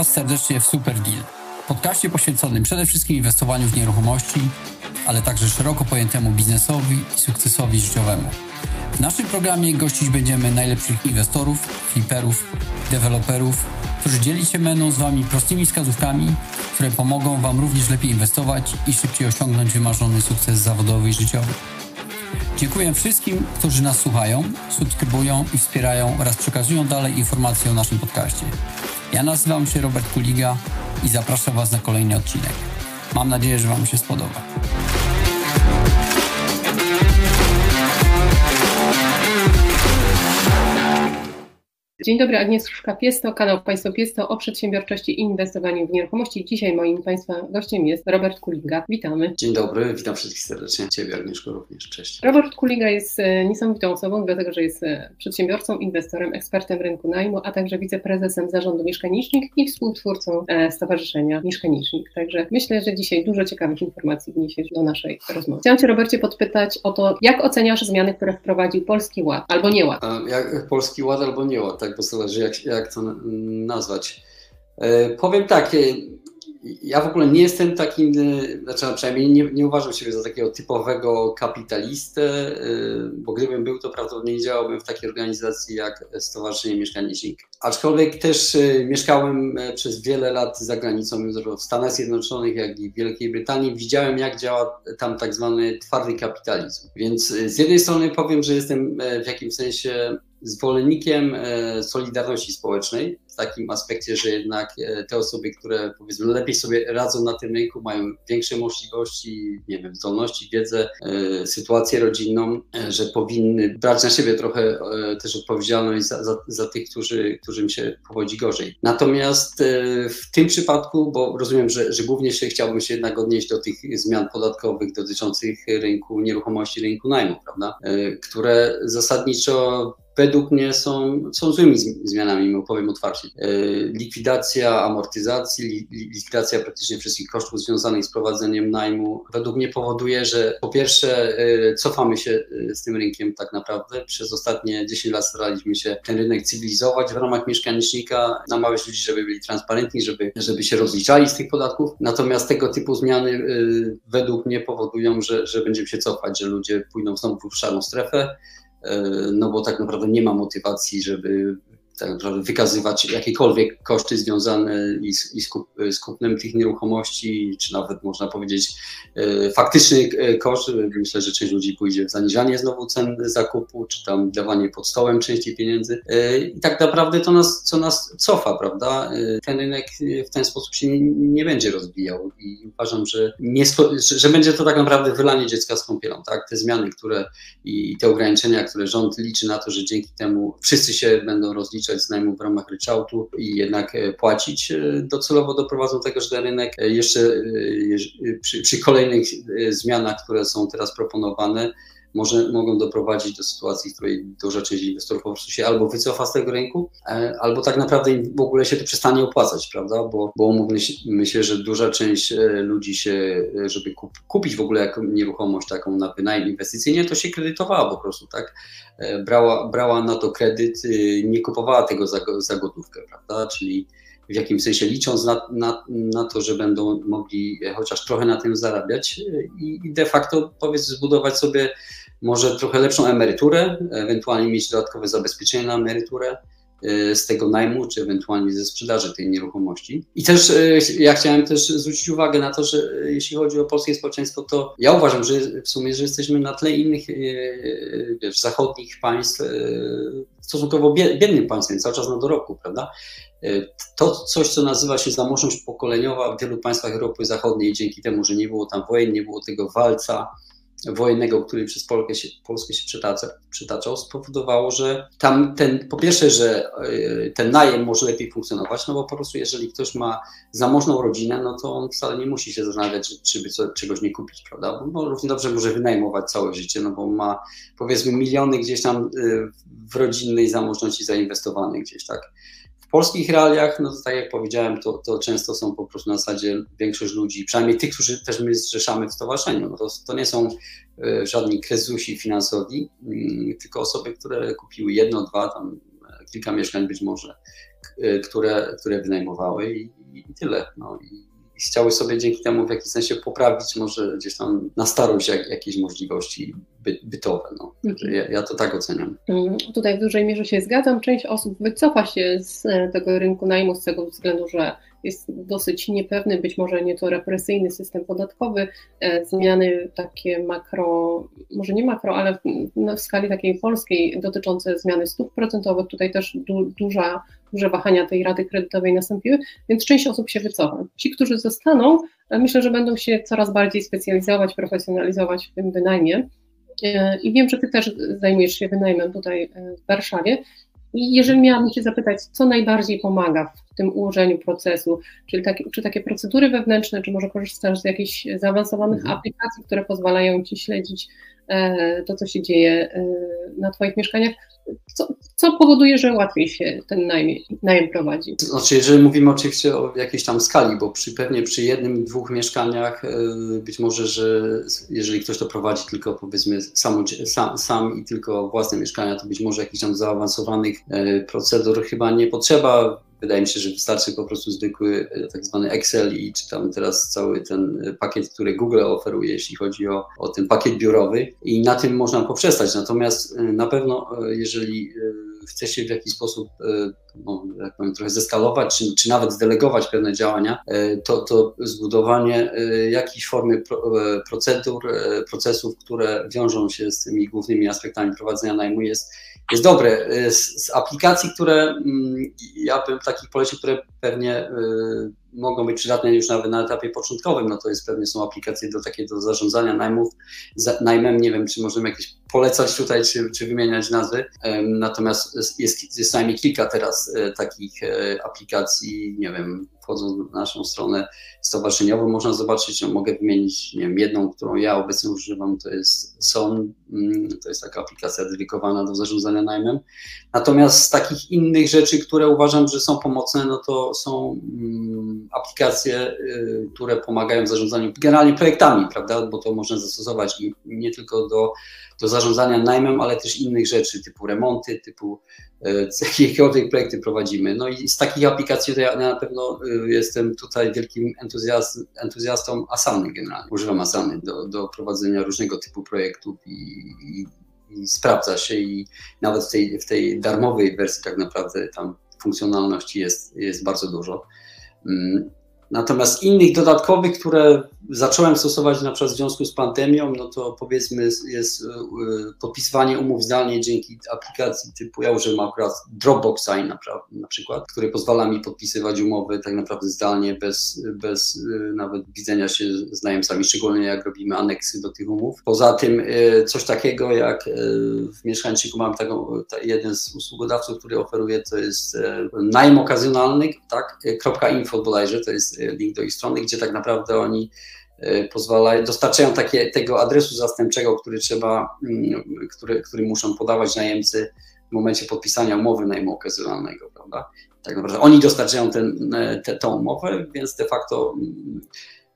Was serdecznie w Super Deal, podcaście poświęconym przede wszystkim inwestowaniu w nieruchomości, ale także szeroko pojętemu biznesowi i sukcesowi życiowemu. W naszym programie gościć będziemy najlepszych inwestorów, fliperów, deweloperów, którzy dzieli się będą z Wami prostymi wskazówkami, które pomogą Wam również lepiej inwestować i szybciej osiągnąć wymarzony sukces zawodowy i życiowy. Dziękuję wszystkim, którzy nas słuchają, subskrybują i wspierają oraz przekazują dalej informacje o naszym podcaście. Ja nazywam się Robert Kuliga i zapraszam Was na kolejny odcinek. Mam nadzieję, że Wam się spodoba. Dzień dobry, Agnieszka Piesto, kanał Państwo Piesto o przedsiębiorczości i inwestowaniu w nieruchomości. Dzisiaj moim Państwa gościem jest Robert Kuliga. Witamy. Dzień dobry, witam wszystkich serdecznie. Ciebie Agnieszko również, cześć. Robert Kuliga jest e, niesamowitą osobą, dlatego że jest e, przedsiębiorcą, inwestorem, ekspertem rynku najmu, a także wiceprezesem zarządu Mieszkanicznik i współtwórcą e, Stowarzyszenia Mieszkanicznik. Także myślę, że dzisiaj dużo ciekawych informacji wniesiesz do naszej rozmowy. Chciałam Cię Robercie podpytać o to, jak oceniasz zmiany, które wprowadził Polski Ład albo nie Ład? Jak Polski Ład albo nie Ład, tak? Tak, bo jak, jak to nazwać. E, powiem tak, e, ja w ogóle nie jestem takim, e, znaczy przynajmniej nie, nie uważam siebie za takiego typowego kapitalistę, bo gdybym był, to prawdopodobnie działałbym w takiej organizacji jak Stowarzyszenie Mieszkanicznik. Aczkolwiek też mieszkałem przez wiele lat za granicą, w Stanach Zjednoczonych, jak i w Wielkiej Brytanii. Widziałem, jak działa tam tak zwany twardy kapitalizm. Więc z jednej strony powiem, że jestem w jakimś sensie zwolennikiem e, solidarności społecznej, w takim aspekcie, że jednak e, te osoby, które powiedzmy lepiej sobie radzą na tym rynku, mają większe możliwości, nie wiem, zdolności, wiedzę, e, sytuację rodzinną, że powinny brać na siebie trochę też odpowiedzialność za, za, za tych, którzy, którym się powodzi gorzej. Natomiast w tym przypadku, bo rozumiem, że, że głównie się chciałbym się jednak odnieść do tych zmian podatkowych dotyczących rynku nieruchomości, rynku najmu, prawda, które zasadniczo według mnie są, są złymi zmianami, powiem otwarcie. E, likwidacja amortyzacji, likwidacja praktycznie wszystkich kosztów związanych z prowadzeniem najmu, według mnie powoduje, że po pierwsze e, cofamy się e, z tym rynkiem tak naprawdę. Przez ostatnie 10 lat staraliśmy się ten rynek cywilizować w ramach mieszkanicznika, namawiać ludzi, żeby byli transparentni, żeby, żeby się rozliczali z tych podatków. Natomiast tego typu zmiany według mnie powodują, że, że będziemy się cofać, że ludzie pójdą znowu w szarą strefę no bo tak naprawdę nie ma motywacji, żeby tak naprawdę wykazywać jakiekolwiek koszty związane i z, i z kupnem tych nieruchomości, czy nawet można powiedzieć e, faktyczny e, koszt. Myślę, że część ludzi pójdzie w zaniżanie znowu cen zakupu, czy tam dawanie pod stołem części pieniędzy. E, I tak naprawdę to nas, co nas cofa, prawda? Ten rynek w ten sposób się nie, nie będzie rozwijał i uważam, że, nie, że będzie to tak naprawdę wylanie dziecka z kąpielą, tak? Te zmiany, które i te ograniczenia, które rząd liczy na to, że dzięki temu wszyscy się będą rozliczać korzystać z najmu w ramach ryczałtu i jednak e, płacić, e, docelowo doprowadzą do tego, że ten rynek e, jeszcze przy, przy kolejnych zmianach, które są teraz proponowane, może, mogą doprowadzić do sytuacji, w której duża część inwestorów po prostu się albo wycofa z tego rynku, albo tak naprawdę w ogóle się to przestanie opłacać, prawda? Bo, bo umówmy się, że duża część ludzi się, żeby kupić w ogóle jaką nieruchomość taką na wynajem inwestycyjnie, to się kredytowała po prostu, tak? E, brała, brała na to kredyt, nie kupowała tego za, za gotówkę, prawda? Czyli w jakimś sensie licząc na, na, na to, że będą mogli chociaż trochę na tym zarabiać y, i de facto powiedz zbudować sobie może trochę lepszą emeryturę, ewentualnie mieć dodatkowe zabezpieczenie na emeryturę, Y, z tego najmu, czy ewentualnie ze sprzedaży tej nieruchomości. I też y, ja chciałem też zwrócić uwagę na to, że y, jeśli chodzi o polskie społeczeństwo, to ja uważam, że w sumie, że jesteśmy na tle innych wiesz, zachodnich państw, stosunkowo biednym państwem, cały czas na dorobku, prawda? To coś, co nazywa się zamożność pokoleniowa w wielu państwach Europy Zachodniej, dzięki temu, że nie było tam wojen, nie było tego walca, wojennego, który przez Polskę się, Polskę się przytaczał, spowodowało, że tam ten, po pierwsze, że e, ten najem może lepiej funkcjonować, no bo po prostu jeżeli ktoś ma zamożną rodzinę, no to on wcale nie musi się zastanawiać, czy by czegoś nie kupić, prawda? Bo równie dobrze może wynajmować całe życie, no bo ma powiedzmy miliony gdzieś tam e, w rodzinnej zamożności zainwestowanych gdzieś, tak? Polskich realiach, no to tak jak powiedziałem, to, to często są po prostu na zasadzie większość ludzi, przynajmniej tych, którzy też my zrzeszamy w stowarzyszeniu, no to, to nie są y, żadni krezusi finansowi, y, tylko osoby, które kupiły jedno, dwa tam kilka mieszkań być może, które, które wynajmowały i, i tyle. No, i, chciały sobie dzięki temu w jakiś sensie poprawić może gdzieś tam na starość jak, jakieś możliwości by, bytowe. No. Mhm. Ja, ja, to tak oceniam. Mm, tutaj w dużej mierze się zgadzam. Część osób wycofa się z e, tego rynku najmu z tego względu, że jest dosyć niepewny, być może nieco represyjny system podatkowy, e, zmiany takie makro, może nie makro, ale w, skali takiej polskiej dotyczące zmiany stóp procentowych, tutaj też du, duża, duże wahania tej rady kredytowej nastąpiły, więc część osób się wycofa. Ci, którzy zostaną, e, myślę, że będą się coraz bardziej specjalizować, profesjonalizować w tym wynajmie. E, I wiem, że Ty też zajmujesz się wynajmem tutaj w Warszawie. I jeżeli miałabym się zapytać, co najbardziej pomaga w tym ułożeniu procesu, czyli takie, czy takie procedury wewnętrzne, czy może korzystasz z jakichś zaawansowanych mhm. aplikacji, które pozwalają Ci śledzić to, co się dzieje e, na Twoich mieszkaniach, co, co, powoduje, że łatwiej się ten najem, najem prowadzi? Znaczy, jeżeli mówimy oczywiście o jakiejś tam skali, bo przy, pewnie przy jednym, dwóch mieszkaniach e, być może, że jeżeli ktoś to prowadzi tylko powiedzmy sam, sam, sam i tylko własne mieszkania, to być może jakichś tam zaawansowanych procedur chyba nie potrzeba Wydaje mi się, że wystarczy po prostu zwykły e, tak zwany Excel i czy tam teraz cały ten e, pakiet, który Google oferuje, jeśli chodzi o, o ten pakiet biurowy i na tym można poprzestać. Natomiast e, na pewno, jeżeli chce się w jakiś sposób no, jak powiem, trochę zeskalować, czy, czy nawet zdelegować pewne działania, to, to zbudowanie jakiejś formy procedur, procesów, które wiążą się z tymi głównymi aspektami prowadzenia najmu jest jest dobre. Z, z, aplikacji, które mm, ja bym takich polecił, które pewnie mogą być przydatne już nawet na etapie początkowym, no to jest pewnie są aplikacje do takiego do zarządzania najmów, za, najmem, nie wiem, czy możemy jakieś polecać tutaj, czy, czy wymieniać nazwy, natomiast jest, jest najmniej kilka teraz e, takich e, aplikacji, nie wiem, wchodząc na naszą stronę stowarzyszeniową, można zobaczyć, no mogę wymienić, nie wiem, jedną, którą ja obecnie używam, to jest SON, mm, to jest taka aplikacja dedykowana do zarządzania najmem, natomiast z takich innych rzeczy, które uważam, że są pomocne, no to są mm, aplikacje, y, które pomagają w zarządzaniu generalnie projektami, prawda? Bo to można zastosować nie tylko do, do zarządzania najmem, ale też innych rzeczy, typu remonty, typu y, jakiekolwiek projekty prowadzimy. No i z takich aplikacji to ja na pewno y, jestem tutaj wielkim entuzjast, entuzjastą Asany generalnie. Używam Asany do, do prowadzenia różnego typu projektów i, i, i sprawdza się i nawet w tej, w tej darmowej wersji tak naprawdę tam funkcjonalności jest, jest bardzo dużo. Natomiast innych dodatkowych, które zacząłem stosować na przykład w związku z pandemią, no to powiedzmy jest e, podpisywanie umów zdalnie dzięki aplikacji typu, ja używam akurat Dropboxa na, na przykład, który pozwala mi podpisywać umowy tak naprawdę zdalnie, bez, bez e, nawet widzenia się z najemcami, szczególnie jak robimy aneksy do tych umów. Poza tym e, coś takiego jak w mieszkańczyku mam taką, jeden z usługodawców, który oferuje, to jest najem okazjonalny, tak, .info bodajże, to jest link do ich strony, gdzie tak naprawdę oni E, pozwala, dostarczają takie, tego adresu zastępczego, który trzeba, mm, który, który muszą podawać najemcy w momencie podpisania umowy najmu okazjonalnego, prawda? Tak naprawdę oni dostarczają ten, e, te, tą umowę, więc de facto mm,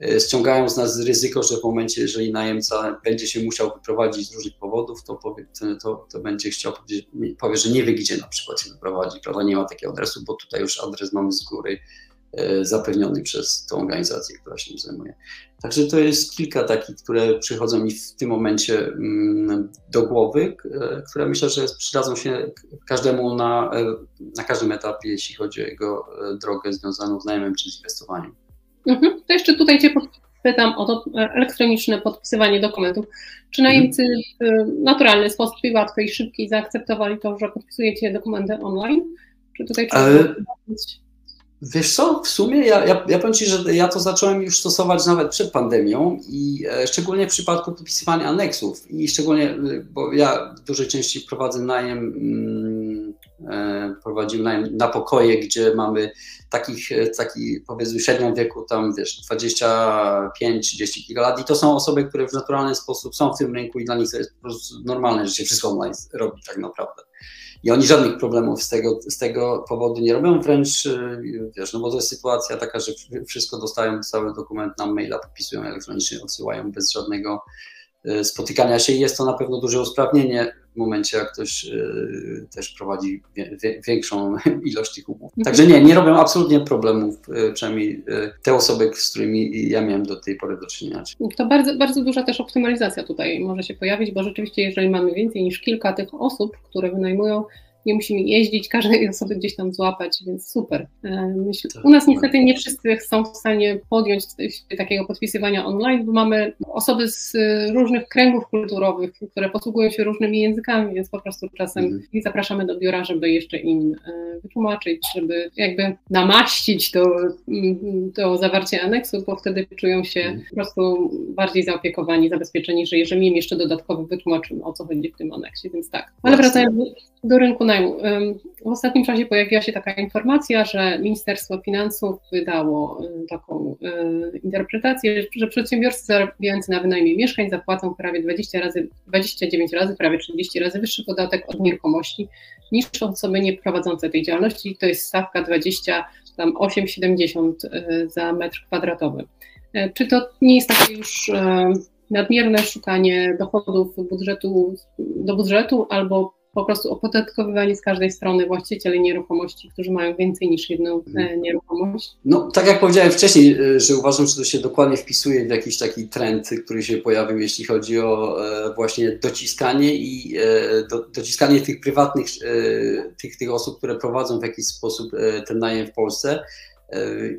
e, ściągają z nas ryzyko, że w momencie, jeżeli najemca będzie się musiał wyprowadzić z różnych powodów, to, powie, to, to będzie chciał powiedzieć, powie, że nie wie, gdzie na przykład się wyprowadzi, prawda? Nie ma takiego adresu, bo tutaj już adres mamy z góry zapewniony przez tą organizację, która się nim zajmuje. Także to jest kilka takich, które przychodzą mi w tym momencie mm, do głowy, e, które myślę, że przydadzą się każdemu na, e, na każdym etapie, jeśli chodzi o jego drogę związaną z najmem czy z inwestowaniem. Mhm. To jeszcze tutaj Cię pytam o to elektroniczne podpisywanie dokumentów. Czy najemcy mhm. w naturalny sposób i łatwy i szybki zaakceptowali to, że podpisujecie dokumenty online? Czy tutaj trzeba Ale... Wiesz co, w sumie ja, ja, ja powiem Ci, że ja to zacząłem już stosować nawet przed pandemią i e, szczególnie w przypadku podpisywania aneksów i szczególnie, e, bo ja w dużej części prowadzę najem, mm, e, prowadzimy najem na pokoje, gdzie mamy takich, e, taki powiedzmy średnią wieku tam wiesz 25-30 kilka lat i to są osoby, które w naturalny sposób są w tym rynku i dla nich to jest po prostu normalne, że się wszystko online robi tak naprawdę i oni żadnych problemów z tego, z tego powodu nie robią, wręcz y, wiesz, no bo to jest sytuacja taka, że wszystko dostają, cały dokument na maila, podpisują elektronicznie, odsyłają bez żadnego spotykania się i jest to na pewno duże usprawnienie w momencie, jak ktoś y, też prowadzi większą ilość tych umów. Także nie, nie robią absolutnie problemów, y, przynajmniej y, te osoby, z którymi ja miałem do tej pory do czynienia. To bardzo, bardzo duża też optymalizacja tutaj może się pojawić, bo rzeczywiście jeżeli mamy więcej niż kilka tych osób, które wynajmują nie musimy jeździć, każdej osoby gdzieś tam złapać, więc super. E, myślę, u nas niestety nie wszyscy są w stanie podjąć takiego podpisywania online, bo mamy osoby z różnych kręgów kulturowych, które posługują się różnymi językami, więc po prostu czasem mhm. zapraszamy do biura, żeby jeszcze im e, wytłumaczyć, żeby jakby namaścić to, to zawarcie aneksu, bo wtedy czują się mhm. po prostu bardziej zaopiekowani, zabezpieczeni, że jeżeli im jeszcze dodatkowo wytłumaczymy, o co chodzi w tym aneksie, więc tak. Ale wracając do rynku W ostatnim czasie pojawiła się taka informacja, że Ministerstwo Finansów wydało taką interpretację, że przedsiębiorcy zarabiający na wynajmie mieszkań zapłacą prawie 20 razy, 29 razy, prawie 30 razy wyższy podatek od nieruchomości niż osoby nie prowadzące tej działalności. To jest stawka 20, tam 8,70 za metr kwadratowy. E, czy to nie jest takie już nadmierne szukanie dochodów budżetu, do budżetu albo po prostu opodatkowywanie z każdej strony właścicieli nieruchomości, którzy mają więcej niż jedną e, mhm. nieruchomość? No, tak jak powiedziałem wcześniej, e, że uważam, że to się dokładnie wpisuje w jakiś taki trend, który się pojawił, jeśli chodzi o e, właśnie dociskanie i do, dociskanie tych prywatnych, tych, tych osób, które prowadzą w jakiś sposób ten najem w Polsce.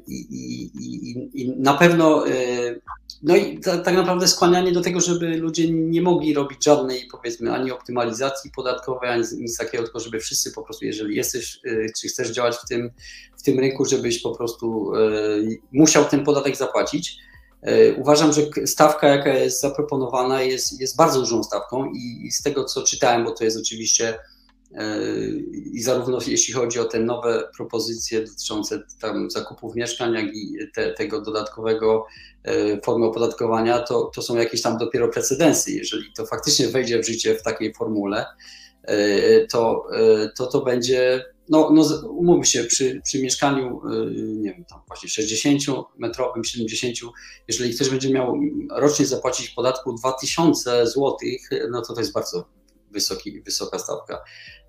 I, i, i, i na pewno no i ta, tak naprawdę skłanianie do tego, żeby ludzie nie mogli robić żadnej, powiedzmy, ani optymalizacji podatkowej, ani nic takiego, tylko żeby wszyscy po prostu, jeżeli jesteś, y, czy chcesz działać w tym, w tym rynku, żebyś po prostu musiał ten podatek zapłacić. Uważam, że stawka, jaka jest zaproponowana, jest, jest bardzo dużą stawką i z tego, co czytałem, bo to jest oczywiście i zarówno jeśli chodzi o te nowe propozycje dotyczące tam zakupów mieszkań, jak i te, tego dodatkowego e, formy opodatkowania, to, to są jakieś tam dopiero precedensy. Jeżeli to faktycznie wejdzie w życie w takiej formule, e, to e, to, to będzie, no, no umówmy się, przy, przy mieszkaniu, nie wiem, tam właśnie 60-metrowym, 70, jeżeli ktoś będzie miał rocznie zapłacić podatku 2000 zł, no to to jest bardzo wysoki, wysoka stawka.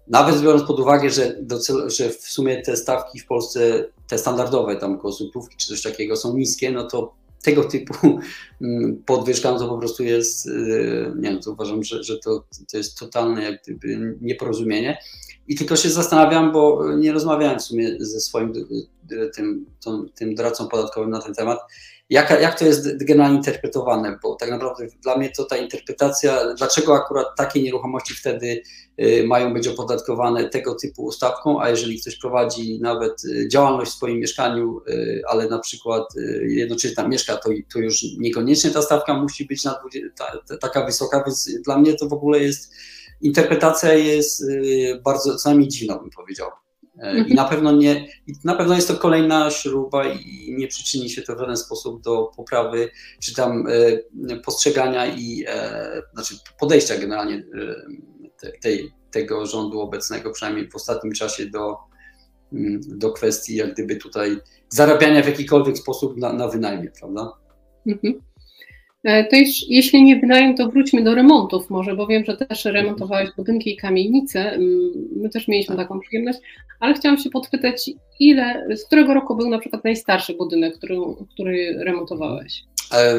Nawet biorąc pod uwagę, że, cel, że w sumie te stawki w Polsce, te standardowe, tam koło złotówki czy coś takiego są niskie, no to tego typu mm, podwyżka no to po prostu jest, y, nie wiem, to uważam, że, że to, to jest totalne jak gdyby nieporozumienie. I tylko się zastanawiam, bo nie rozmawiałem w sumie ze swoim y, tym, tym doradcą podatkowym na ten temat, jak, jak to jest generalnie interpretowane, bo tak naprawdę dla mnie to ta interpretacja, dlaczego akurat takie nieruchomości wtedy y, mają być opodatkowane tego typu stawką, a jeżeli ktoś prowadzi nawet y, działalność w swoim mieszkaniu, y, ale na przykład jednocześnie tam mieszka, to, to już niekoniecznie ta stawka musi być na, ta, taka wysoka, więc dla mnie to w ogóle jest, interpretacja jest bardzo, co najmniej dziwna bym powiedział. E, I na pewno nie, na pewno jest to kolejna śruba i nie przyczyni się to w żaden sposób do poprawy, czy tam e, postrzegania i e, znaczy podejścia generalnie tej, tego rządu obecnego, przynajmniej w ostatnim czasie do, mm, do kwestii jak gdyby tutaj zarabiania w jakikolwiek sposób na, na wynajmie, prawda? Mhm. E, to już, jeśli nie wynajem, to wróćmy do remontów może, bo wiem, że też remontowałeś budynki i kamienice. Mm, my też mieliśmy taką przyjemność, ale chciałam się podpytać, ile, z którego roku był na przykład najstarszy budynek, który, który remontowałeś? E,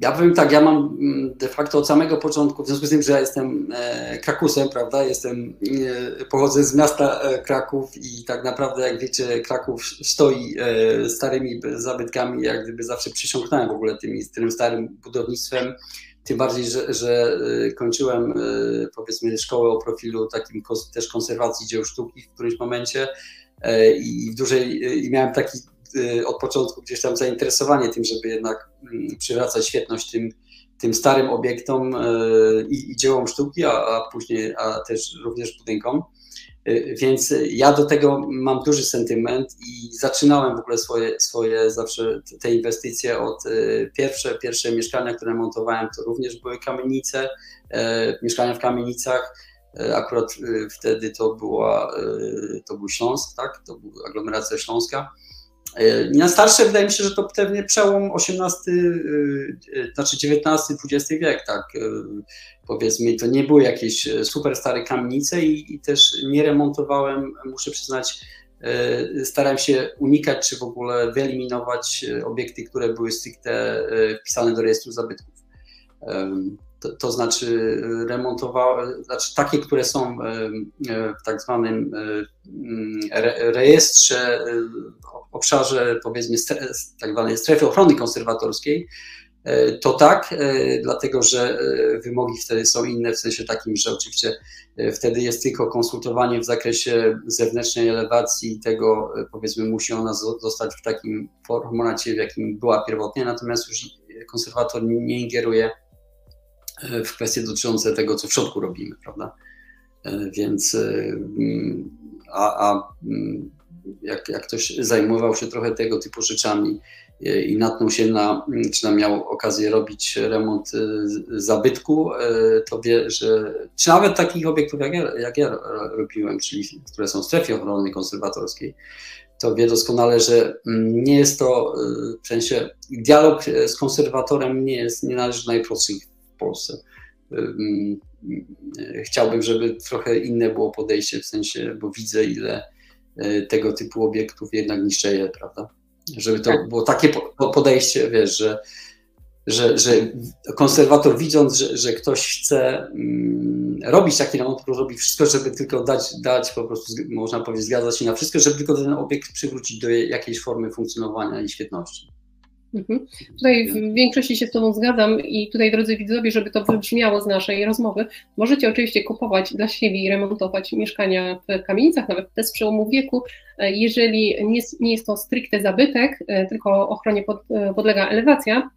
ja powiem tak, ja mam mm, de facto od samego początku, w związku z tym, że ja jestem e, Krakusem, prawda, jestem, e, pochodzę z miasta Kraków i tak naprawdę, jak wiecie, Kraków stoi starymi zabytkami, jak gdyby zawsze przysiągnąłem w ogóle tym, tym starym budownictwem, tym bardziej, że, że kończyłem powiedzmy szkołę o profilu takim też konserwacji dzieł sztuki w którymś momencie i w dużej, i miałem taki od początku gdzieś tam zainteresowanie tym, żeby jednak mm, przywracać świetność tym, tym starym obiektom y, i, i dziełom sztuki, a, a później a też również budynkom. Y, więc ja do tego mam duży sentyment i zaczynałem w ogóle swoje, swoje zawsze te inwestycje od pierwsze, pierwsze mieszkania, które montowałem, to również były kamienice, mieszkania w kamienicach. Akurat wtedy to była, to był Śląsk, tak? To była aglomeracja śląska. Na starsze wydaje mi się, że to pewnie przełom XVIII, znaczy XIX-XX wiek, tak powiedzmy, to nie były jakieś super stare kamienice i, i też nie remontowałem, muszę przyznać, starałem się unikać, czy w ogóle wyeliminować obiekty, które były stricte wpisane do rejestru zabytków. To, znaczy remontowałem, znaczy takie, które są w tak zwanym rejestrze, obszarze powiedzmy tak zwanej strefy ochrony konserwatorskiej, to tak, dlatego że wymogi wtedy są inne, w sensie takim, że oczywiście wtedy jest tylko konsultowanie w zakresie zewnętrznej elewacji tego, powiedzmy, musi ona zostać w takim formacie, w jakim była pierwotnie, natomiast już konserwator nie ingeruje w kwestie dotyczące tego, co w środku robimy, prawda? Więc mm, a, a mm, jak, jak ktoś zajmował się trochę tego typu rzeczami, i natknął się na, czy tam miał okazję robić remont zabytku, to wie, że, czy nawet takich obiektów jak ja, jak ja robiłem, czyli które są w strefie ochrony konserwatorskiej, to wie doskonale, że mm, nie jest to, w sensie dialog z konserwatorem nie jest, nie należy do najprostszych Polsce. Chciałbym, żeby trochę inne było podejście, w sensie, bo widzę ile tego typu obiektów jednak niszczeje, prawda? Żeby to tak. było takie podejście, wiesz, że, że, że konserwator widząc, że, że ktoś chce mm, robić taki remont, robi wszystko, żeby tylko dać, dać po prostu, można powiedzieć, zgadzać się na wszystko, żeby tylko ten obiekt przywrócić do jakiejś formy funkcjonowania i świetności. Mhm. Tutaj w większości się z Tobą zgadzam i tutaj, drodzy widzowie, żeby to wybrzmiało z naszej rozmowy, możecie oczywiście kupować dla siebie i remontować mieszkania w kamienicach, nawet te z przełomu wieku, e, jeżeli nie, nie jest to stricte zabytek, e, tylko ochronie pod, e, podlega elewacja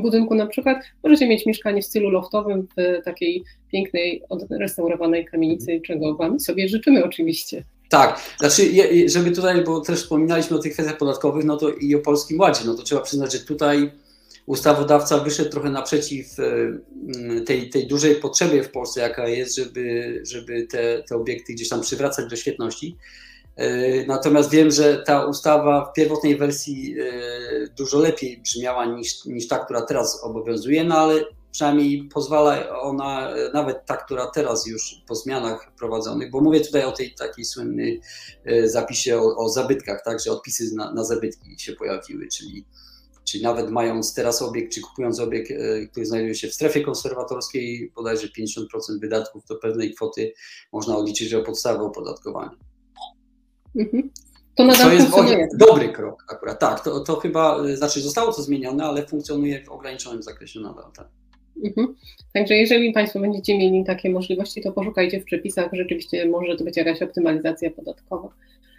budynku na przykład, możecie mieć mieszkanie w stylu loftowym w takiej pięknej, odrestaurowanej kamienicy, czego Wam sobie życzymy oczywiście. Tak, znaczy, żeby tutaj, bo też wspominaliśmy o tych kwestiach podatkowych, no to i o Polskim Ładzie, no to trzeba przyznać, że tutaj ustawodawca wyszedł trochę naprzeciw e, tej, tej dużej potrzebie w Polsce, jaka jest, żeby, żeby te, te obiekty gdzieś tam przywracać do świetności. E, natomiast wiem, że ta ustawa w pierwotnej wersji e, dużo lepiej brzmiała niż, niż ta, która teraz obowiązuje, no ale przynajmniej pozwala ona, nawet ta, która teraz już po zmianach prowadzonych, bo mówię tutaj o tej takiej słynnej e, zapisie o, o zabytkach, tak, że odpisy na, na zabytki się pojawiły, czyli, czyli nawet mając teraz obiekt, czy kupując obiekt, e, który znajduje się w strefie konserwatorskiej, bodajże 50% wydatków do pewnej kwoty można odliczyć o podstawę opodatkowania. Mhm. To, to jest dobry krok akurat, tak, to, to chyba, e, znaczy zostało to zmienione, ale funkcjonuje w ograniczonym zakresie nadal, tak. Mhm. Także jeżeli Państwo będziecie mieli takie możliwości, to poszukajcie w przepisach, rzeczywiście może to być jakaś optymalizacja podatkowa.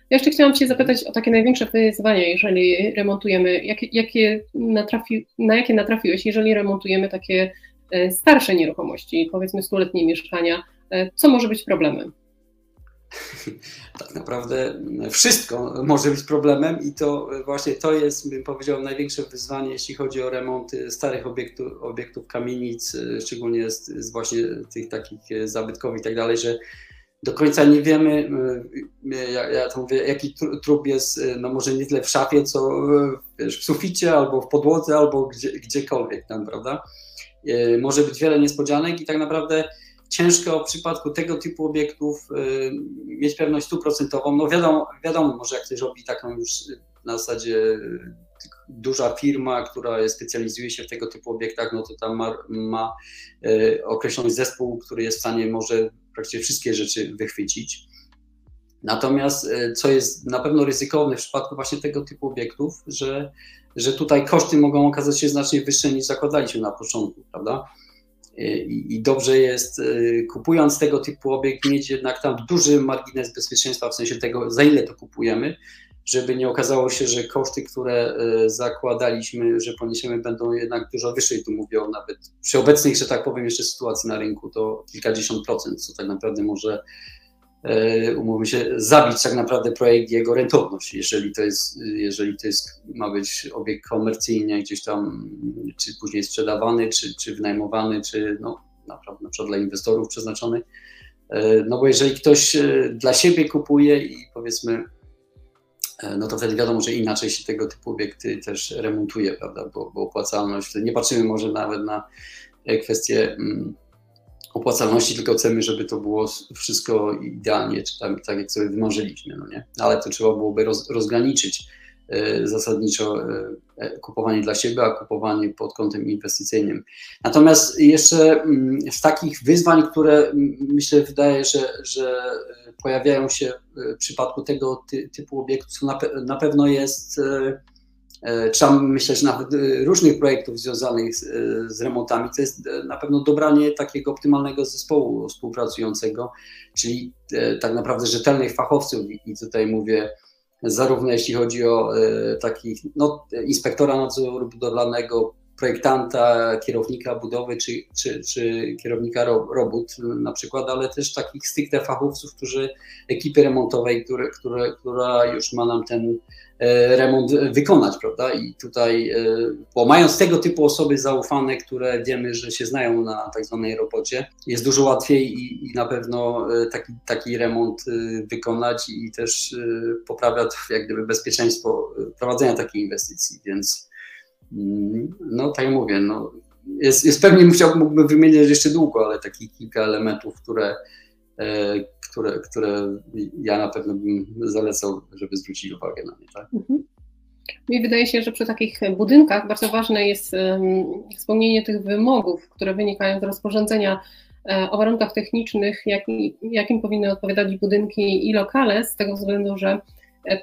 Ja jeszcze chciałam Cię zapytać o takie największe wyzwania, jeżeli remontujemy, jakie, jakie natrafi, na jakie natrafiłeś, jeżeli remontujemy takie e, starsze nieruchomości, powiedzmy stuletnie mieszkania, e, co może być problemem? tak naprawdę wszystko może być problemem i to właśnie to jest, bym powiedział, największe wyzwanie, jeśli chodzi o remonty starych obiektów, obiektów kamienic, szczególnie z, z właśnie tych takich zabytkowych i tak dalej, że do końca nie wiemy, ja, ja to mówię, jaki trup jest, no może nie tyle w szafie, co wiesz, w suficie, albo w podłodze, albo gdzie, gdziekolwiek tam, prawda? Może być wiele niespodzianek i tak naprawdę ciężko w przypadku tego typu obiektów y, mieć pewność stuprocentową. No wiadomo, wiadomo, może jak ktoś robi taką już na zasadzie y, duża firma, która specjalizuje się w tego typu obiektach, no to tam ma, ma y, określony zespół, który jest w stanie może praktycznie wszystkie rzeczy wychwycić. Natomiast co jest na pewno ryzykowne w przypadku właśnie tego typu obiektów, że, że tutaj koszty mogą okazać się znacznie wyższe niż zakładaliśmy na początku, prawda? I, dobrze jest, y, kupując tego typu obiekt, mieć jednak tam duży margines bezpieczeństwa, w sensie tego, za ile to kupujemy, żeby nie okazało się, że koszty, które y, zakładaliśmy, że poniesiemy, będą jednak dużo wyższe. I tu mówię o nawet przy obecnej, że tak powiem, jeszcze sytuacji na rynku, to kilkadziesiąt procent, co tak naprawdę może umówmy się, zabić tak naprawdę projekt i jego rentowność, jeżeli to jest, jeżeli to jest, ma być obiekt komercyjny, gdzieś tam, czy później sprzedawany, czy, czy wynajmowany, czy no, naprawdę na przykład dla inwestorów przeznaczony. E, no bo jeżeli ktoś e, dla siebie kupuje i powiedzmy no to wtedy wiadomo, że inaczej się tego typu obiekty też remontuje, prawda, bo, bo opłacalność, nie patrzymy może nawet na kwestie mm, opłacalności, tylko chcemy, żeby to było wszystko idealnie, czy tam, tak jak sobie wymarzyliśmy, no nie? Ale to trzeba byłoby roz, rozgraniczyć e, zasadniczo e, kupowanie dla siebie, a kupowanie pod kątem inwestycyjnym. Natomiast jeszcze mm, z takich wyzwań, które myślę, wydaje, że, że pojawiają się w przypadku tego ty, typu obiektów, na, na pewno jest trzeba myśleć nawet e, różnych projektów związanych z, e, z, remontami, to jest na pewno dobranie takiego optymalnego zespołu współpracującego, czyli tak naprawdę rzetelnych fachowców. I tutaj mówię zarówno jeśli chodzi o takich no, inspektora nadzoru budowlanego, projektanta, kierownika budowy czy, czy, czy kierownika robót na przykład, ale też takich stricte fachowców, którzy ekipy remontowej, które, które, która już ma nam ten E, remont wykonać, prawda? I tutaj, e, bo mając tego typu osoby zaufane, które wiemy, że się znają na tak zwanej robocie, jest dużo łatwiej i, i na pewno e, taki, taki remont wykonać i też poprawia to jak gdyby bezpieczeństwo prowadzenia takiej inwestycji, więc mm, no tak jak mówię, no, jest, jest pewnie musiałbym, mógłbym wymienić jeszcze długo, ale takich kilka elementów, które które, które ja na pewno bym zalecał, żeby zwrócić uwagę na nie. Tak? Mhm. Mi wydaje się, że przy takich budynkach bardzo ważne jest spełnienie tych wymogów, które wynikają z rozporządzenia e, o warunkach technicznych, jak, jakim powinny odpowiadać budynki i lokale, z tego względu, że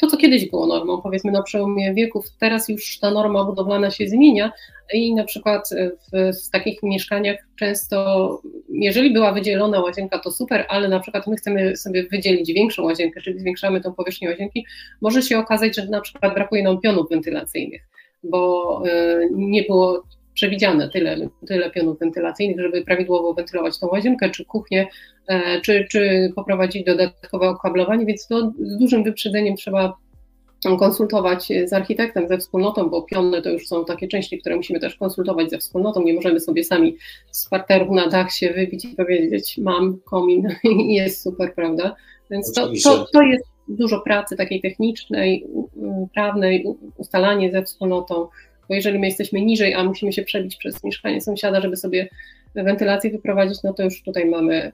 to, co kiedyś było normą, powiedzmy na przełomie wieków, teraz już ta norma budowlana się zmienia i na przykład w, w takich mieszkaniach często, jeżeli była wydzielona łazienka, to super, ale na przykład my chcemy sobie wydzielić większą łazienkę, czyli zwiększamy tą powierzchnię łazienki, może się okazać, że na przykład brakuje nam pionów wentylacyjnych, bo y, nie było przewidziane tyle, tyle pionów wentylacyjnych, żeby prawidłowo wentylować tą łazienkę, czy kuchnię, e, czy, czy poprowadzić dodatkowe okablowanie, więc to z dużym wyprzedzeniem trzeba konsultować z architektem, ze wspólnotą, bo piony to już są takie części, które musimy też konsultować ze wspólnotą. Nie możemy sobie sami z parteru na dach się wybić i powiedzieć: Mam komin i jest super, prawda? Więc to, to, to jest dużo pracy takiej technicznej, prawnej, ustalanie ze wspólnotą, bo jeżeli my jesteśmy niżej, a musimy się przebić przez mieszkanie sąsiada, żeby sobie wentylację wyprowadzić, no to już tutaj mamy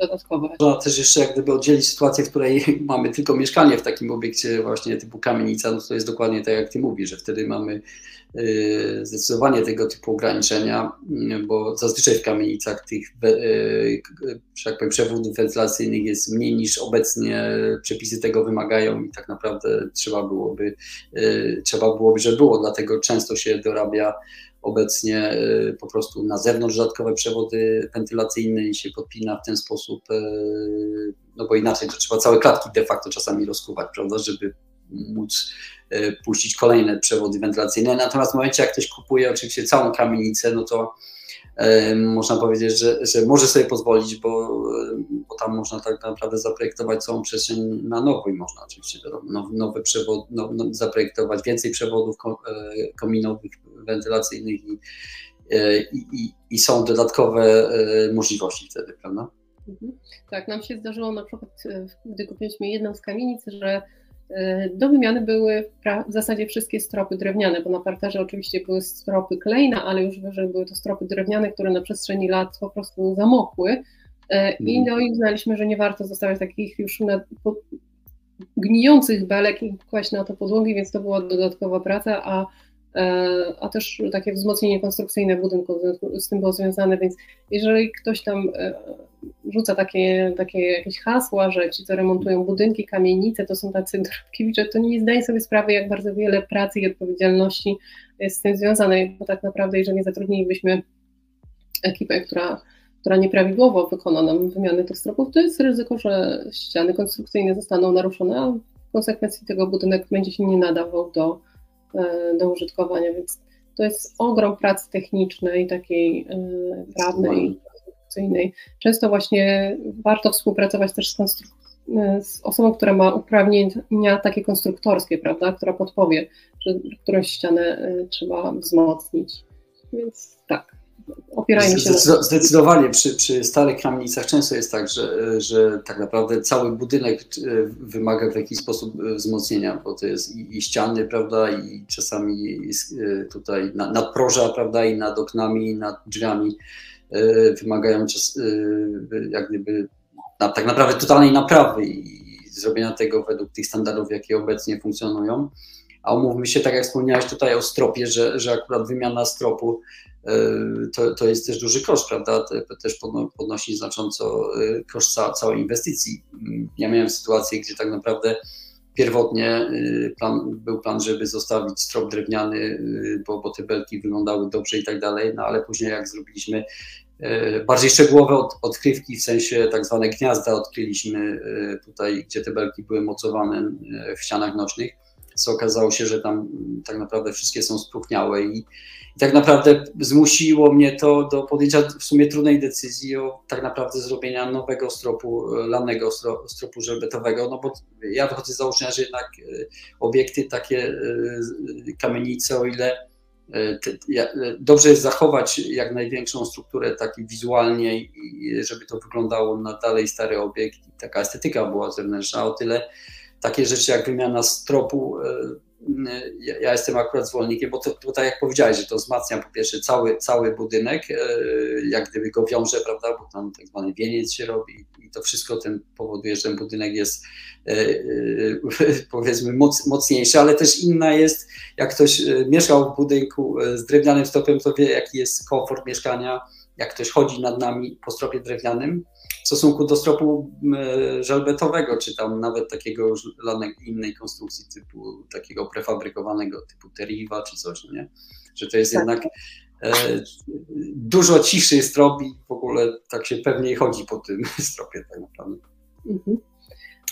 dodatkowe. Trzeba też jeszcze jak gdyby oddzielić sytuację, w której mamy tylko mieszkanie w takim obiekcie właśnie typu kamienica, no to jest dokładnie tak jak Ty mówisz, że wtedy mamy y, zdecydowanie tego typu ograniczenia, y, bo zazwyczaj w kamienicach tych y, że tak powiem, przewodów wentylacyjnych jest mniej niż obecnie przepisy tego wymagają i tak naprawdę trzeba byłoby, trzeba byłoby, żeby było, dlatego często się dorabia obecnie y, po prostu na zewnątrz dodatkowe przewody wentylacyjne i się podpina w ten sposób, y, no bo inaczej to trzeba całe klatki de facto czasami rozkuwać, prawda, żeby móc y, puścić kolejne przewody wentylacyjne. Natomiast w momencie, jak ktoś kupuje oczywiście całą kamienicę, no to można powiedzieć, że, że może sobie pozwolić, bo, bo tam można tak naprawdę zaprojektować całą przestrzeń na nowo i można oczywiście nowy przewód, no, no, zaprojektować więcej przewodów kominowych, wentylacyjnych e, i, i, i są dodatkowe e, możliwości wtedy, prawda? Mhm. Tak, nam się zdarzyło na przykład, e, gdy kupiliśmy jedną z kamienic, że do wymiany były w zasadzie wszystkie stropy drewniane, bo na parterze oczywiście były stropy klejna, ale już wyżej były to stropy drewniane, które na przestrzeni lat po prostu zamokły. I mhm. no i uznaliśmy, że nie warto zostawiać takich już na, po, gnijących belek i kłaść na to podłogi, więc to była dodatkowa praca, a a też takie wzmocnienie konstrukcyjne budynku z tym było związane, więc jeżeli ktoś tam e, rzuca takie, takie jakieś hasła, że ci, co remontują budynki, kamienice, to są tacy drobkiewicze, to nie zdaje sobie sprawy, jak bardzo wiele pracy i odpowiedzialności jest z tym związane, bo tak naprawdę, jeżeli zatrudnilibyśmy ekipę, która, która nieprawidłowo wykona nam wymianę tych stropów, to jest ryzyko, że ściany konstrukcyjne zostaną naruszone, a w konsekwencji tego budynek będzie się nie nadawał do E, do użytkowania, więc to jest ogrom pracy technicznej, takiej e, prawnej, konstrukcyjnej. Często właśnie warto współpracować też z, e, z osobą, która ma uprawnienia takie konstruktorskie, prawda, która podpowie, że którąś ścianę trzeba wzmocnić. Więc tak, opierajmy się na Zdecydowanie przy, przy starych kamienicach często jest tak, że, że tak naprawdę cały budynek e, wymaga w jakiś sposób e, wzmocnienia, bo to jest i, i ściany, prawda, i czasami e, tutaj nadproża, prawda, i nad oknami, i nad drzwiami wymagają czas, jak gdyby tak naprawdę totalnej naprawy i zrobienia tego według tych standardów, jakie obecnie funkcjonują. A umówmy się, tak jak wspomniałeś tutaj o stropie, że, że akurat wymiana stropu to, to jest też duży koszt, prawda? Też podnosi znacząco e, koszt całej inwestycji. Ja miałem sytuację, gdzie tak naprawdę pierwotnie e, plan, był plan, żeby zostawić strop drewniany, bo, bo te belki wyglądały dobrze i tak dalej, no ale później jak zrobiliśmy bardziej szczegółowe od, odkrywki, w sensie tak zwane gniazda odkryliśmy tutaj, gdzie te belki były mocowane w ścianach nocznych, co okazało się, że tam mm, tak naprawdę wszystkie są spróchniałe i, i tak naprawdę zmusiło mnie to do podjęcia w sumie trudnej decyzji o tak naprawdę zrobienia nowego stropu, e, lanego stropu żelbetowego, no bo ja wychodzę z założenia, że jednak e, obiekty takie e, kamienice, o ile dobrze jest zachować jak największą strukturę taki wizualnie żeby to wyglądało na dalej stary obiekt i taka estetyka była zewnętrzna, o tyle takie rzeczy jak wymiana stropu, ja jestem akurat zwolennikiem, bo to, tak jak powiedziałeś, że to wzmacnia po pierwsze cały, cały budynek, e, jak gdyby go wiąże, prawda, bo tam tak zwany wieniec się robi i to wszystko ten powoduje, że ten budynek jest e, powiedzmy moc, mocniejszy, ale też inna jest, jak ktoś mieszkał w budynku z drewnianym stopem, to wie jaki jest komfort mieszkania, jak ktoś chodzi nad nami po stropie drewnianym, w stosunku do stropu e, żelbetowego, czy tam nawet takiego już innej konstrukcji typu takiego prefabrykowanego typu Teriva czy coś, no nie? Że to jest tak. jednak e, dużo ciszy strop i w ogóle tak się pewniej chodzi po tym stropie tak naprawdę. Mhm.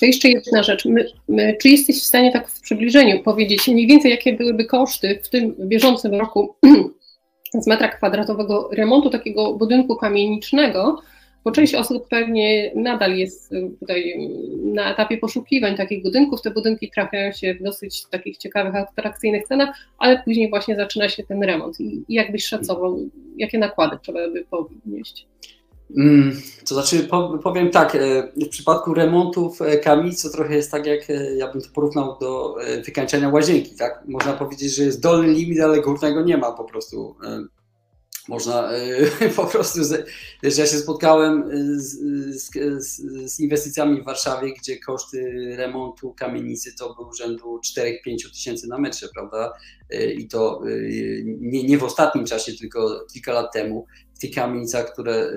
To jeszcze jedna rzecz. My, my, czy jesteś w stanie tak w przybliżeniu powiedzieć mniej więcej, jakie byłyby koszty w tym bieżącym roku z metra kwadratowego remontu takiego budynku kamienicznego, bo część osób pewnie nadal jest y, tutaj y, na etapie poszukiwań takich budynków. Te budynki trafiają się w dosyć takich ciekawych, atrakcyjnych cenach, ale później właśnie zaczyna się ten remont. I jak byś szacował, jakie nakłady trzeba by ponieść? Mm, to znaczy, powiem tak, e, w przypadku remontów e, kamienic to trochę jest tak, jak e, ja bym to porównał do wykańczania łazienki, tak? Można powiedzieć, że jest dolny limit, ale górnego nie ma po prostu można e, po prostu, wiesz, ja się spotkałem e, z, z, z, inwestycjami w Warszawie, gdzie koszty remontu kamienicy to był rzędu 4-5 tysięcy na metrze, prawda? E, I to nie, nie w ostatnim czasie, tylko kilka lat temu. W tych kamienicach, które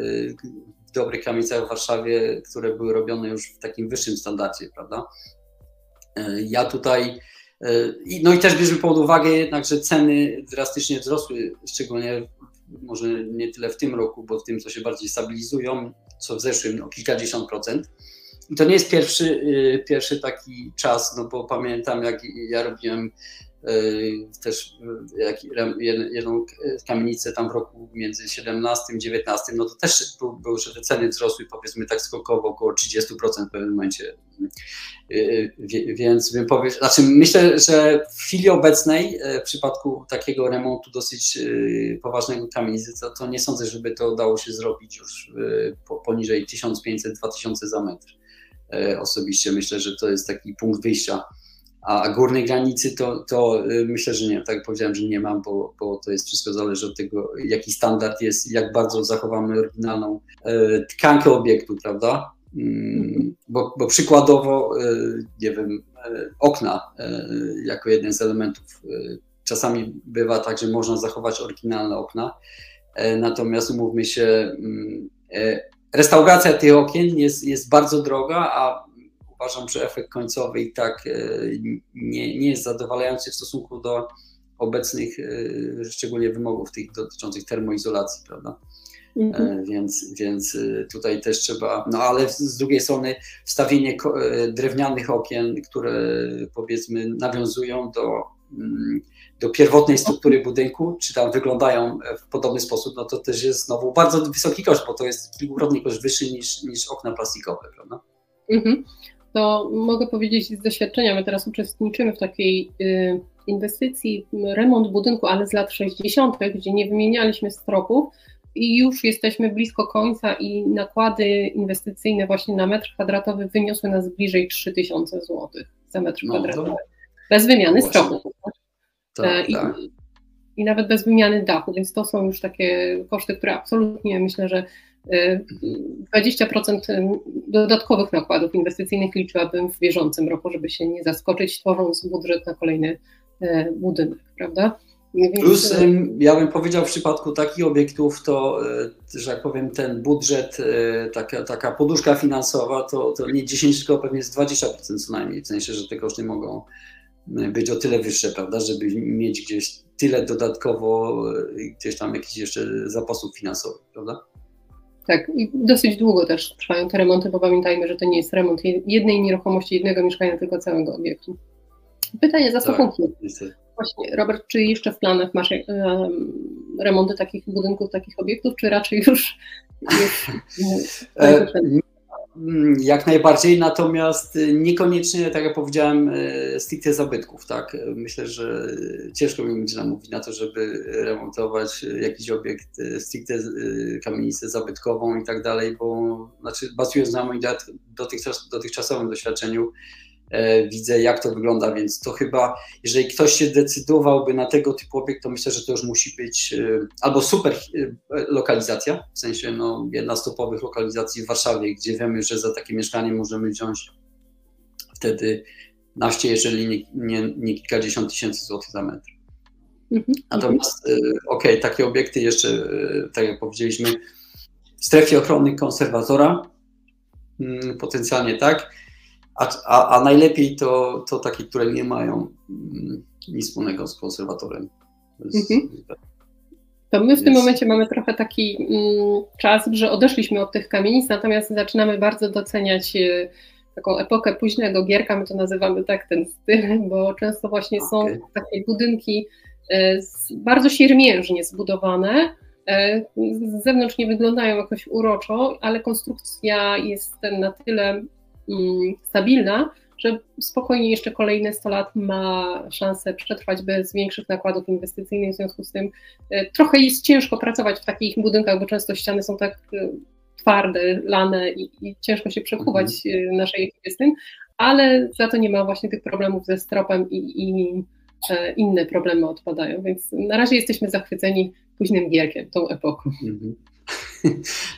w dobrych kamienicach w Warszawie, które były robione już w takim wyższym standardzie, prawda? Ja tutaj no i też bierzmy pod uwagę jednak, że ceny drastycznie wzrosły, szczególnie może nie tyle w tym roku, bo w tym, co się bardziej stabilizują, co w zeszłym o kilkadziesiąt procent. I to nie jest pierwszy, y, pierwszy taki czas, no bo pamiętam, jak ja robiłem też jedną kamienicę tam w roku między 17 a 19, no to też były, że te ceny wzrosły powiedzmy tak skokowo około 30% w pewnym momencie. Y, więc bym powiedział, znaczy myślę, że w chwili obecnej w przypadku takiego remontu dosyć poważnego kamienicy, to, to nie sądzę, żeby to dało się zrobić już poniżej 1500-2000 za metr. Osobiście myślę, że to jest taki punkt wyjścia. A górnej granicy to, to y, myślę, że nie. Tak powiedziałem, że nie mam, bo, bo to jest wszystko zależy od tego, jaki standard jest, jak bardzo zachowamy oryginalną e, tkankę obiektu, prawda? Mm, bo, bo przykładowo, e, nie wiem, okna jako jeden z elementów. Czasami bywa tak, że można zachować oryginalne okna, natomiast umówmy się, mm, Restauracja tych okien jest, jest bardzo droga, a uważam, że efekt końcowy i tak e, nie, nie jest zadowalający w stosunku do obecnych, e, szczególnie wymogów tych dotyczących termoizolacji, prawda? Mhm. E, więc, więc tutaj też trzeba, no ale z drugiej strony wstawienie drewnianych okien, które powiedzmy nawiązują do mm, do pierwotnej struktury budynku, czy tam wyglądają w podobny sposób, no to też jest znowu bardzo wysoki koszt, bo to jest kilkukrotnie koszt wyższy niż, niż okna plastikowe, prawda? Mhm. To mogę powiedzieć z doświadczenia, my teraz uczestniczymy w takiej y, inwestycji, remont budynku, ale z lat 60., gdzie nie wymienialiśmy stropów, i już jesteśmy blisko końca i nakłady inwestycyjne właśnie na metr kwadratowy wyniosły nas bliżej 3000 zł za metr no, kwadratowy. To... Bez wymiany no stropu. Tak, I, tak. I nawet bez wymiany dachu, więc to są już takie koszty, które absolutnie myślę, że 20% y, dodatkowych nakładów inwestycyjnych liczyłabym w bieżącym roku, żeby się nie zaskoczyć, tworząc budżet na kolejny y, budynek, prawda? Plus, y, ja bym powiedział, w przypadku takich obiektów, to, że jak powiem, ten budżet, taka, taka poduszka finansowa, to, to nie 10, tylko pewnie jest 20% co najmniej, w sensie, że te koszty mogą być o tyle wyższe, prawda, żeby mieć gdzieś tyle dodatkowo, gdzieś tam jakichś jeszcze zapasów finansowych, prawda? Tak, i dosyć długo też trwają te remonty, bo pamiętajmy, że to nie jest remont jednej nieruchomości, jednego mieszkania, tylko całego obiektu. Pytanie za tak, Właśnie, Robert, czy jeszcze w planach masz um, remonty takich budynków, takich obiektów, czy raczej już. Mm, jak najbardziej, natomiast y, niekoniecznie, tak jak powiedziałem, y, stricte zabytków. Tak? Myślę, że ciężko mi będzie namówić na to, żeby remontować jakiś obiekt y, stricte kamienicę zabytkową i tak dalej, bo znaczy, bazując na moim dotychczas, dotychczasowym doświadczeniu, widzę, jak to wygląda, więc to chyba, jeżeli ktoś się decydowałby na tego typu obiekt, to myślę, że to już musi być e, albo super e, lokalizacja, w sensie no, jedna z topowych lokalizacji w Warszawie, gdzie wiemy, że za takie mieszkanie możemy wziąć wtedy naście, jeżeli nie, nie, nie kilkadziesiąt tysięcy złotych za metr. Mhm. Natomiast, okej, okay, takie obiekty jeszcze, tak jak powiedzieliśmy, w strefie ochrony konserwatora, mm, potencjalnie tak, a, a, a najlepiej to, to takie, które nie mają mm, nic wspólnego z konserwatorem. Mhm. To my w tym momencie mamy trochę taki mm, czas, że odeszliśmy od tych kamienic, natomiast zaczynamy bardzo doceniać y, taką epokę późnego gierka, my to nazywamy tak ten styl, bo często właśnie okay. są takie budynki y, bardzo siermiężnie zbudowane, y, z zewnątrz nie wyglądają jakoś uroczo, ale konstrukcja jest na tyle stabilna, że spokojnie jeszcze kolejne 100 lat ma szansę przetrwać bez większych nakładów inwestycyjnych. W związku z tym e, trochę jest ciężko pracować w takich budynkach, bo często ściany są tak e, twarde, lane i, i ciężko się przekuwać mhm. E, naszej ekipie z tym, ale za to nie ma właśnie tych problemów ze stropem i, i inne problemy odpadają. Więc na razie jesteśmy zachwyceni późnym gierkiem, tą epoką. Mhm.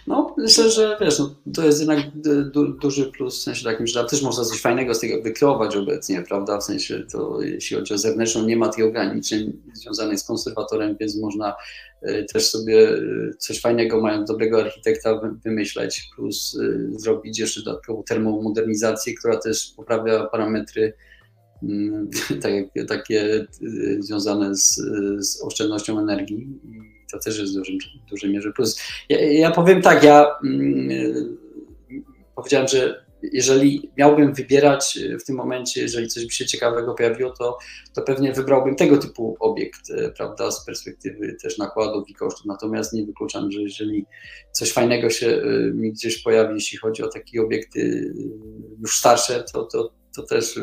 No, myślę, że wiesz, no, to jest jednak du, duży plus w sensie takim, że też można coś fajnego z tego wykreować obecnie, prawda? W sensie to, jeśli chodzi o zewnętrzną, nie ma tych ograniczeń związanych z konserwatorem, więc można e, też sobie e, coś fajnego, mając dobrego architekta, wymyśleć, plus e, zrobić jeszcze dodatkową termomodernizację, która też poprawia parametry mm, takie, takie związane z, z oszczędnością energii to też jest w dużym, dużej mierze plus. Ja, ja powiem tak, ja mm, powiedziałem, że jeżeli miałbym wybierać w tym momencie, jeżeli coś by się ciekawego pojawiło, to, to pewnie wybrałbym tego typu obiekt, e, prawda, z perspektywy też nakładów i kosztów. Natomiast nie wykluczam, że jeżeli coś fajnego się e, mi gdzieś pojawi, jeśli chodzi o takie obiekty już starsze, to, to, to też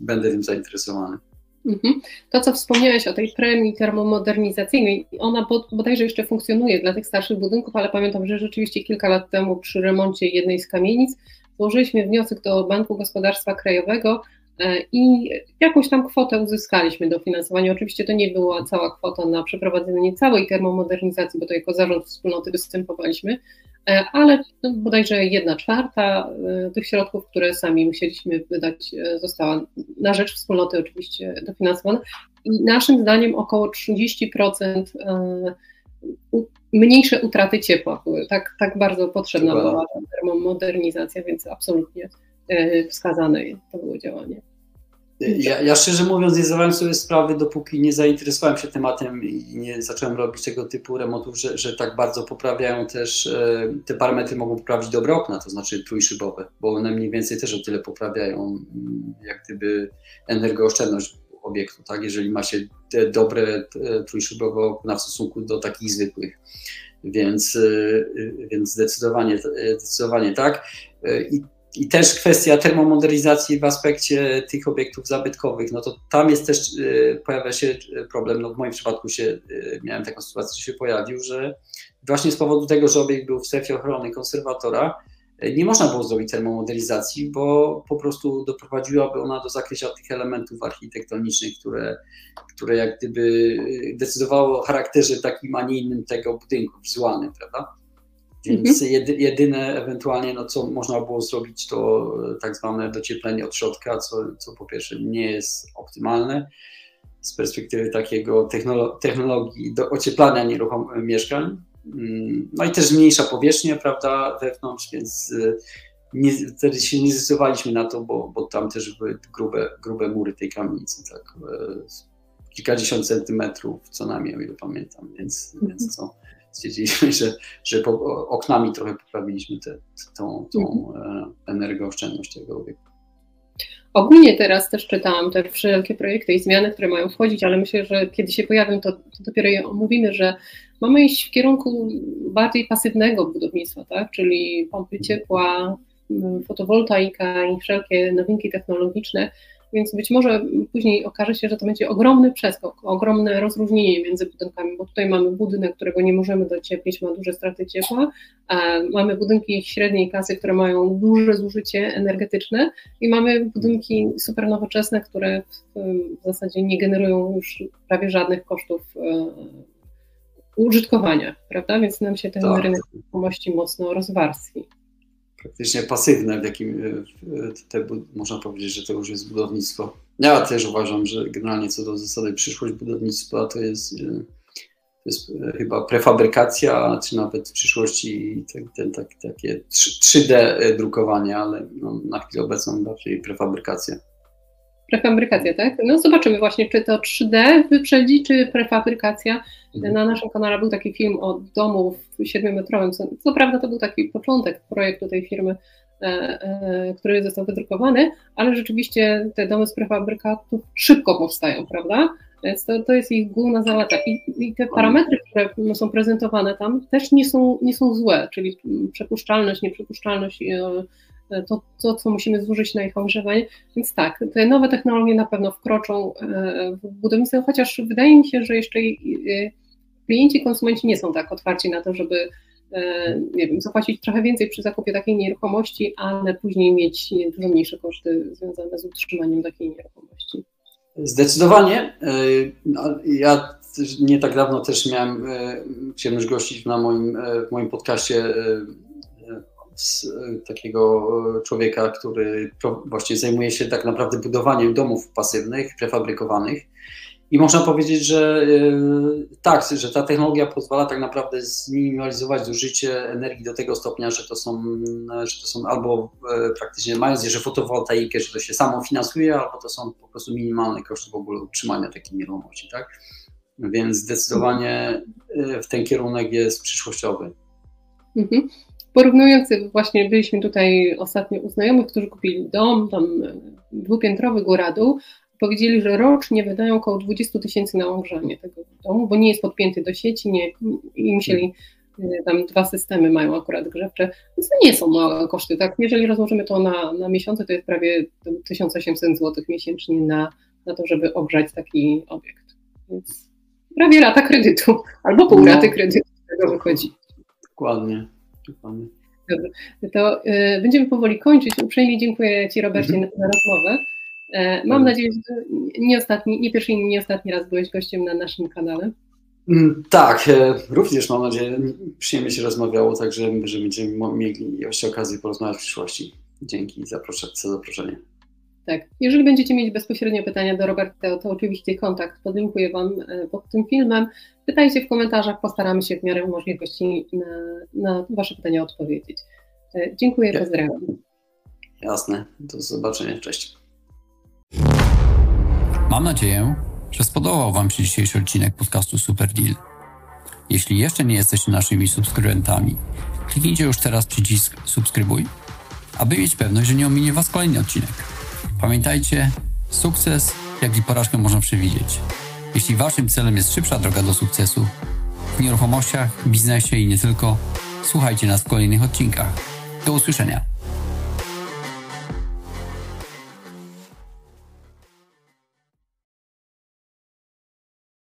będę tym zainteresowany. Mhm. To, co wspomniałeś o tej premii termomodernizacyjnej, ona bodajże jeszcze funkcjonuje dla tych starszych budynków, ale pamiętam, że rzeczywiście kilka lat temu przy remoncie jednej z kamienic złożyliśmy wniosek do Banku Gospodarstwa Krajowego e, i jakąś tam kwotę uzyskaliśmy dofinansowania. Oczywiście to nie była cała kwota na przeprowadzenie całej termomodernizacji, bo to jako zarząd wspólnoty występowaliśmy, ale no, bodajże jedna czwarta e, tych środków, które sami musieliśmy wydać, e, została na rzecz wspólnoty oczywiście dofinansowana. I naszym zdaniem około 30% mniejsze utraty ciepła były. Tak, tak bardzo potrzebna była termomodernizacja, więc absolutnie wskazane to było działanie. Ja, ja, szczerze mówiąc nie zdawałem sobie sprawy, dopóki nie zainteresowałem się tematem i nie zacząłem robić tego typu remontów, że, że tak bardzo poprawiają też, e, te parametry mogą poprawić dobre okna, to znaczy trójszybowe, bo one mniej więcej też o tyle poprawiają mm, jak gdyby energooszczędność obiektu, tak? jeżeli ma się te dobre trójszybowe okna w stosunku do takich zwykłych. Więc, e, więc zdecydowanie, zdecydowanie tak. E, I i też kwestia termomodernizacji w aspekcie tych obiektów zabytkowych, no to tam jest też, e, pojawia się problem, no w moim przypadku się, e, miałem taką sytuację, że się pojawił, że właśnie z powodu tego, że obiekt był w strefie ochrony konserwatora, nie można było zrobić termomodelizacji, bo po prostu doprowadziłaby ona do zakrycia tych elementów architektonicznych, które, które jak gdyby decydowało o charakterze takim, a nie innym tego budynku wizualnym, prawda? Więc mhm. jedyne ewentualnie, no, co można było zrobić, to tak zwane docieplenie od środka, co, co po pierwsze nie jest optymalne z perspektywy takiego technologii do ocieplania nieruchomych mieszkań, Mm, no i też mniejsza powierzchnia, prawda, wewnątrz, więc y, nie, wtedy się nie zdecydowaliśmy na to, bo, bo tam też były grube, grube mury tej kamienicy, tak, e, kilkadziesiąt centymetrów co najmniej, o ile pamiętam, więc, więc mhm. co, stwierdziliśmy, że, że oknami trochę poprawiliśmy tę tą, tą mhm. e, energooszczędność tego obiektu. Ogólnie teraz też czytałam te wszelkie projekty i zmiany, które mają wchodzić, ale myślę, że kiedy się pojawią, to, to dopiero je omówimy, że mamy iść w kierunku bardziej pasywnego budownictwa, tak? czyli pompy ciepła, fotowoltaika i wszelkie nowinki technologiczne, więc być może później okaże się, że to będzie ogromny przeskok, ogromne rozróżnienie między budynkami, bo tutaj mamy budynek, którego nie możemy docieplić, ma duże straty ciepła, a mamy budynki średniej klasy, które mają duże zużycie energetyczne i mamy budynki super nowoczesne, które w zasadzie nie generują już prawie żadnych kosztów e, użytkowania, prawda? Więc nam się ten tak. rynek nieruchomości mocno rozwarstwi. Praktycznie pasywne, w jakim te, można powiedzieć, że to już jest budownictwo. Ja też uważam, że generalnie co do zasady przyszłość budownictwa to jest, to jest chyba prefabrykacja, czy nawet w przyszłości ten, ten, tak, takie 3D drukowanie, ale no, na chwilę obecną bardziej prefabrykacja. Prefabrykacja, tak? No zobaczymy właśnie, czy to 3D wyprzedzi, czy prefabrykacja. Mhm. Na naszym kanale był taki film o domu siedmiometrowym. Co, co prawda to był taki początek projektu tej firmy, e, e, który został wydrukowany, ale rzeczywiście te domy z prefabrykatów szybko powstają, prawda? Więc to, to jest ich główna zaleta. I, I, te parametry, które są prezentowane tam, też nie są, nie są złe, czyli przepuszczalność, nieprzepuszczalność, E, to, to, co musimy zużyć na ich ogrzewanie. Więc tak, te nowe technologie na pewno wkroczą e, w budownictwo, chociaż wydaje mi się, że jeszcze e, klienci, konsumenci nie są tak otwarci na to, żeby nie wiem, zapłacić trochę więcej przy zakupie takiej nieruchomości, ale później mieć dużo mniejsze koszty związane z utrzymaniem takiej nieruchomości. Zdecydowanie. No, ja nie tak dawno też miałem przyjemność gościć na moim, w moim podcaście e, takiego e, człowieka, który właśnie zajmuje się tak naprawdę budowaniem domów pasywnych, prefabrykowanych. I można powiedzieć, że e, tak, że ta technologia pozwala tak naprawdę zminimalizować zużycie energii do tego stopnia, że to są, że to są albo praktycznie mając jeszcze fotowoltaikę, że to się samo finansuje, albo to są po prostu minimalne koszty w ogóle utrzymania takiej nieruchomości, tak? Więc zdecydowanie w ten kierunek jest przyszłościowy. Mhm porównując, właśnie byliśmy tutaj ostatnio u znajomych, którzy kupili dom, tam dwupiętrowy góra-dół, powiedzieli, że rocznie wydają około 20 tysięcy na ogrzanie tego domu, bo nie jest podpięty do sieci, nie, i musieli y, tam dwa systemy mają akurat grzewcze, więc to nie są małe koszty, tak? Jeżeli rozłożymy to na, na miesiące, to jest prawie 1800 zł miesięcznie na, na to, żeby ogrzać taki obiekt. Więc prawie rata kredytu, albo pół no. raty kredytu z tego wychodzi. Dokładnie. Dobrze, to y, będziemy powoli kończyć. Uprzejmie dziękuję Ci, Robercie, mhm. za rozmowę. E, mam nadzieję, że nie, ostatni, nie pierwszy i nie ostatni raz byłeś gościem na naszym kanale. Mm, tak, e, również mam nadzieję, przyjemnie się rozmawiało, także że będziemy mieli jeszcze okazję porozmawiać w przyszłości. Dzięki za zaproszenie. Tak. Jeżeli będziecie mieć bezpośrednio pytania do Roberta, to oczywiście kontakt podlinkuję Wam e, pod tym filmem. Pytajcie w komentarzach, postaramy się w miarę możliwości na, na Wasze pytania odpowiedzieć. E, dziękuję, ja. pozdrawiam. Jasne, do zobaczenia, cześć. Mam nadzieję, że spodobał Wam się dzisiejszy odcinek podcastu Super Deal. Jeśli jeszcze nie jesteście naszymi subskrybentami, kliknijcie już teraz przycisk subskrybuj, aby mieć pewność, że nie ominie Was kolejny odcinek. Pamiętajcie, sukces, jak i porażkę można przewidzieć. Jeśli waszym celem jest szybsza droga do sukcesu w nieruchomościach, biznesie i nie tylko, słuchajcie nas w kolejnych odcinkach. Do usłyszenia.